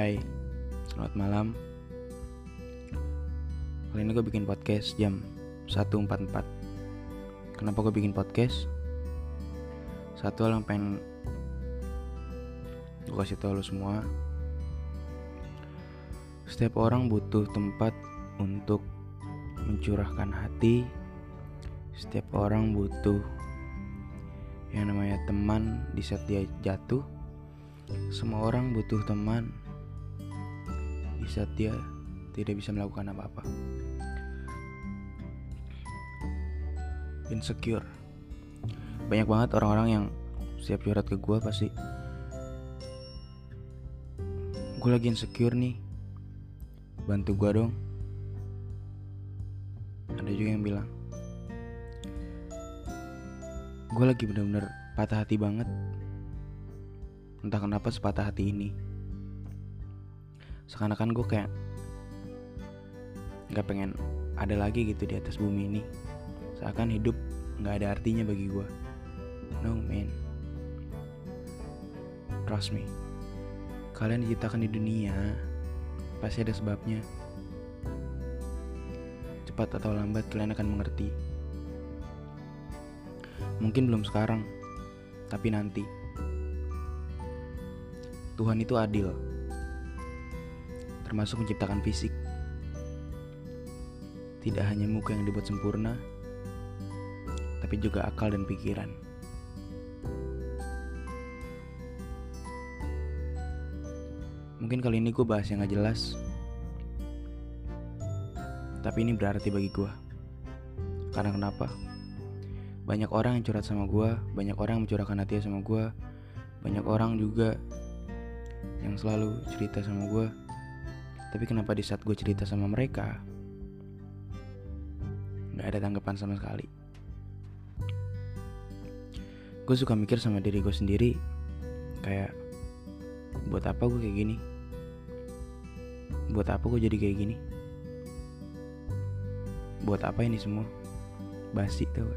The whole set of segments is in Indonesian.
Hai, selamat malam. Kali ini gue bikin podcast jam 1.44 Kenapa gue bikin podcast? Satu hal yang pengen Gue kasih tau lo semua. Setiap orang butuh tempat untuk mencurahkan hati. Setiap orang butuh yang namanya teman di saat dia jatuh. Semua orang butuh teman di saat dia tidak bisa melakukan apa-apa. Insecure. Banyak banget orang-orang yang siap curhat ke gue pasti. Gue lagi insecure nih. Bantu gue dong. Ada juga yang bilang. Gue lagi bener-bener patah hati banget Entah kenapa sepatah hati ini Seakan-akan gue kayak Gak pengen ada lagi gitu di atas bumi ini. Seakan hidup gak ada artinya bagi gue No man. Trust me. Kalian diciptakan di dunia Pasti ada sebabnya. Cepat atau lambat kalian akan mengerti. Mungkin belum sekarang Tapi nanti. Tuhan itu adil, termasuk menciptakan fisik. Tidak hanya muka yang dibuat sempurna, tapi juga akal dan pikiran. Mungkin kali ini gue bahas yang gak jelas, tapi ini berarti bagi gue. Karena kenapa? Banyak orang yang curhat sama gue, banyak orang yang mencurahkan hati sama gue, banyak orang juga yang selalu cerita sama gue tapi kenapa di saat gue cerita sama mereka nggak ada tanggapan sama sekali. Gue suka mikir sama diri gue sendiri kayak buat apa gue kayak gini? Buat apa gue jadi kayak gini? Buat apa ini semua? Basi tau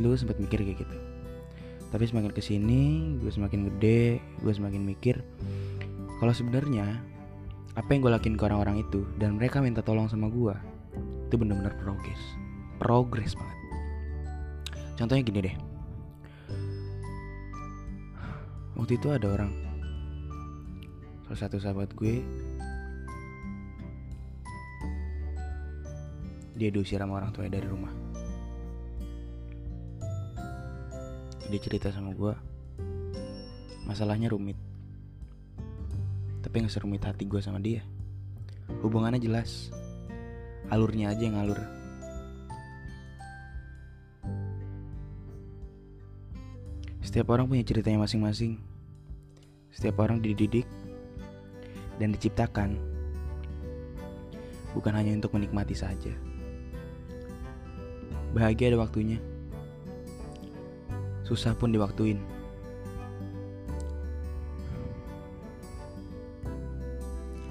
dulu sempat mikir kayak gitu. Tapi semakin ke sini gue semakin gede gue semakin mikir kalau sebenarnya apa yang gue lakuin ke orang-orang itu dan mereka minta tolong sama gue itu bener-bener progres. Progres banget. Contohnya gini deh. Waktu itu ada orang. Salah satu sahabat gue dia diusir sama orang tuanya dari rumah. Dia cerita sama gue masalahnya rumit tapi nggak serumit hati gue sama dia. Hubungannya jelas. Alurnya aja yang alur setiap orang punya ceritanya masing-masing. Setiap orang dididik dan diciptakan. Bukan hanya untuk menikmati saja. Bahagia ada waktunya. Susah pun diwaktuin.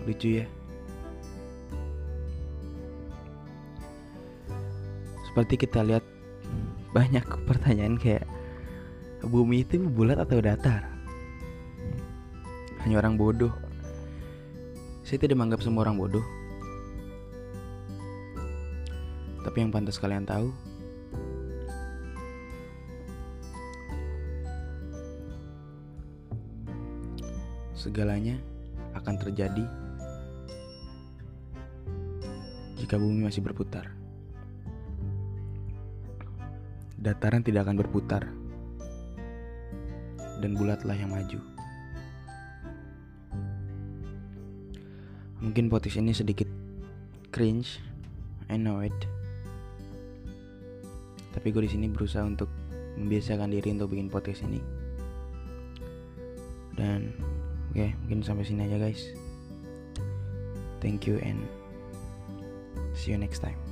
Lucu ya. Seperti kita lihat banyak pertanyaan kayak bumi itu bulat atau datar? Hanya orang bodoh. Saya tidak menganggap semua orang bodoh. Tapi yang pantas kalian tahu, segalanya akan terjadi jika bumi masih berputar. Dataran tidak akan berputar, dan bulatlah yang maju. Mungkin podcast ini sedikit cringe, I know it. Tapi gue di sini berusaha untuk membiasakan diri untuk bikin podcast ini. Dan Oke, mungkin sampai sini aja guys. Thank you and See you next time.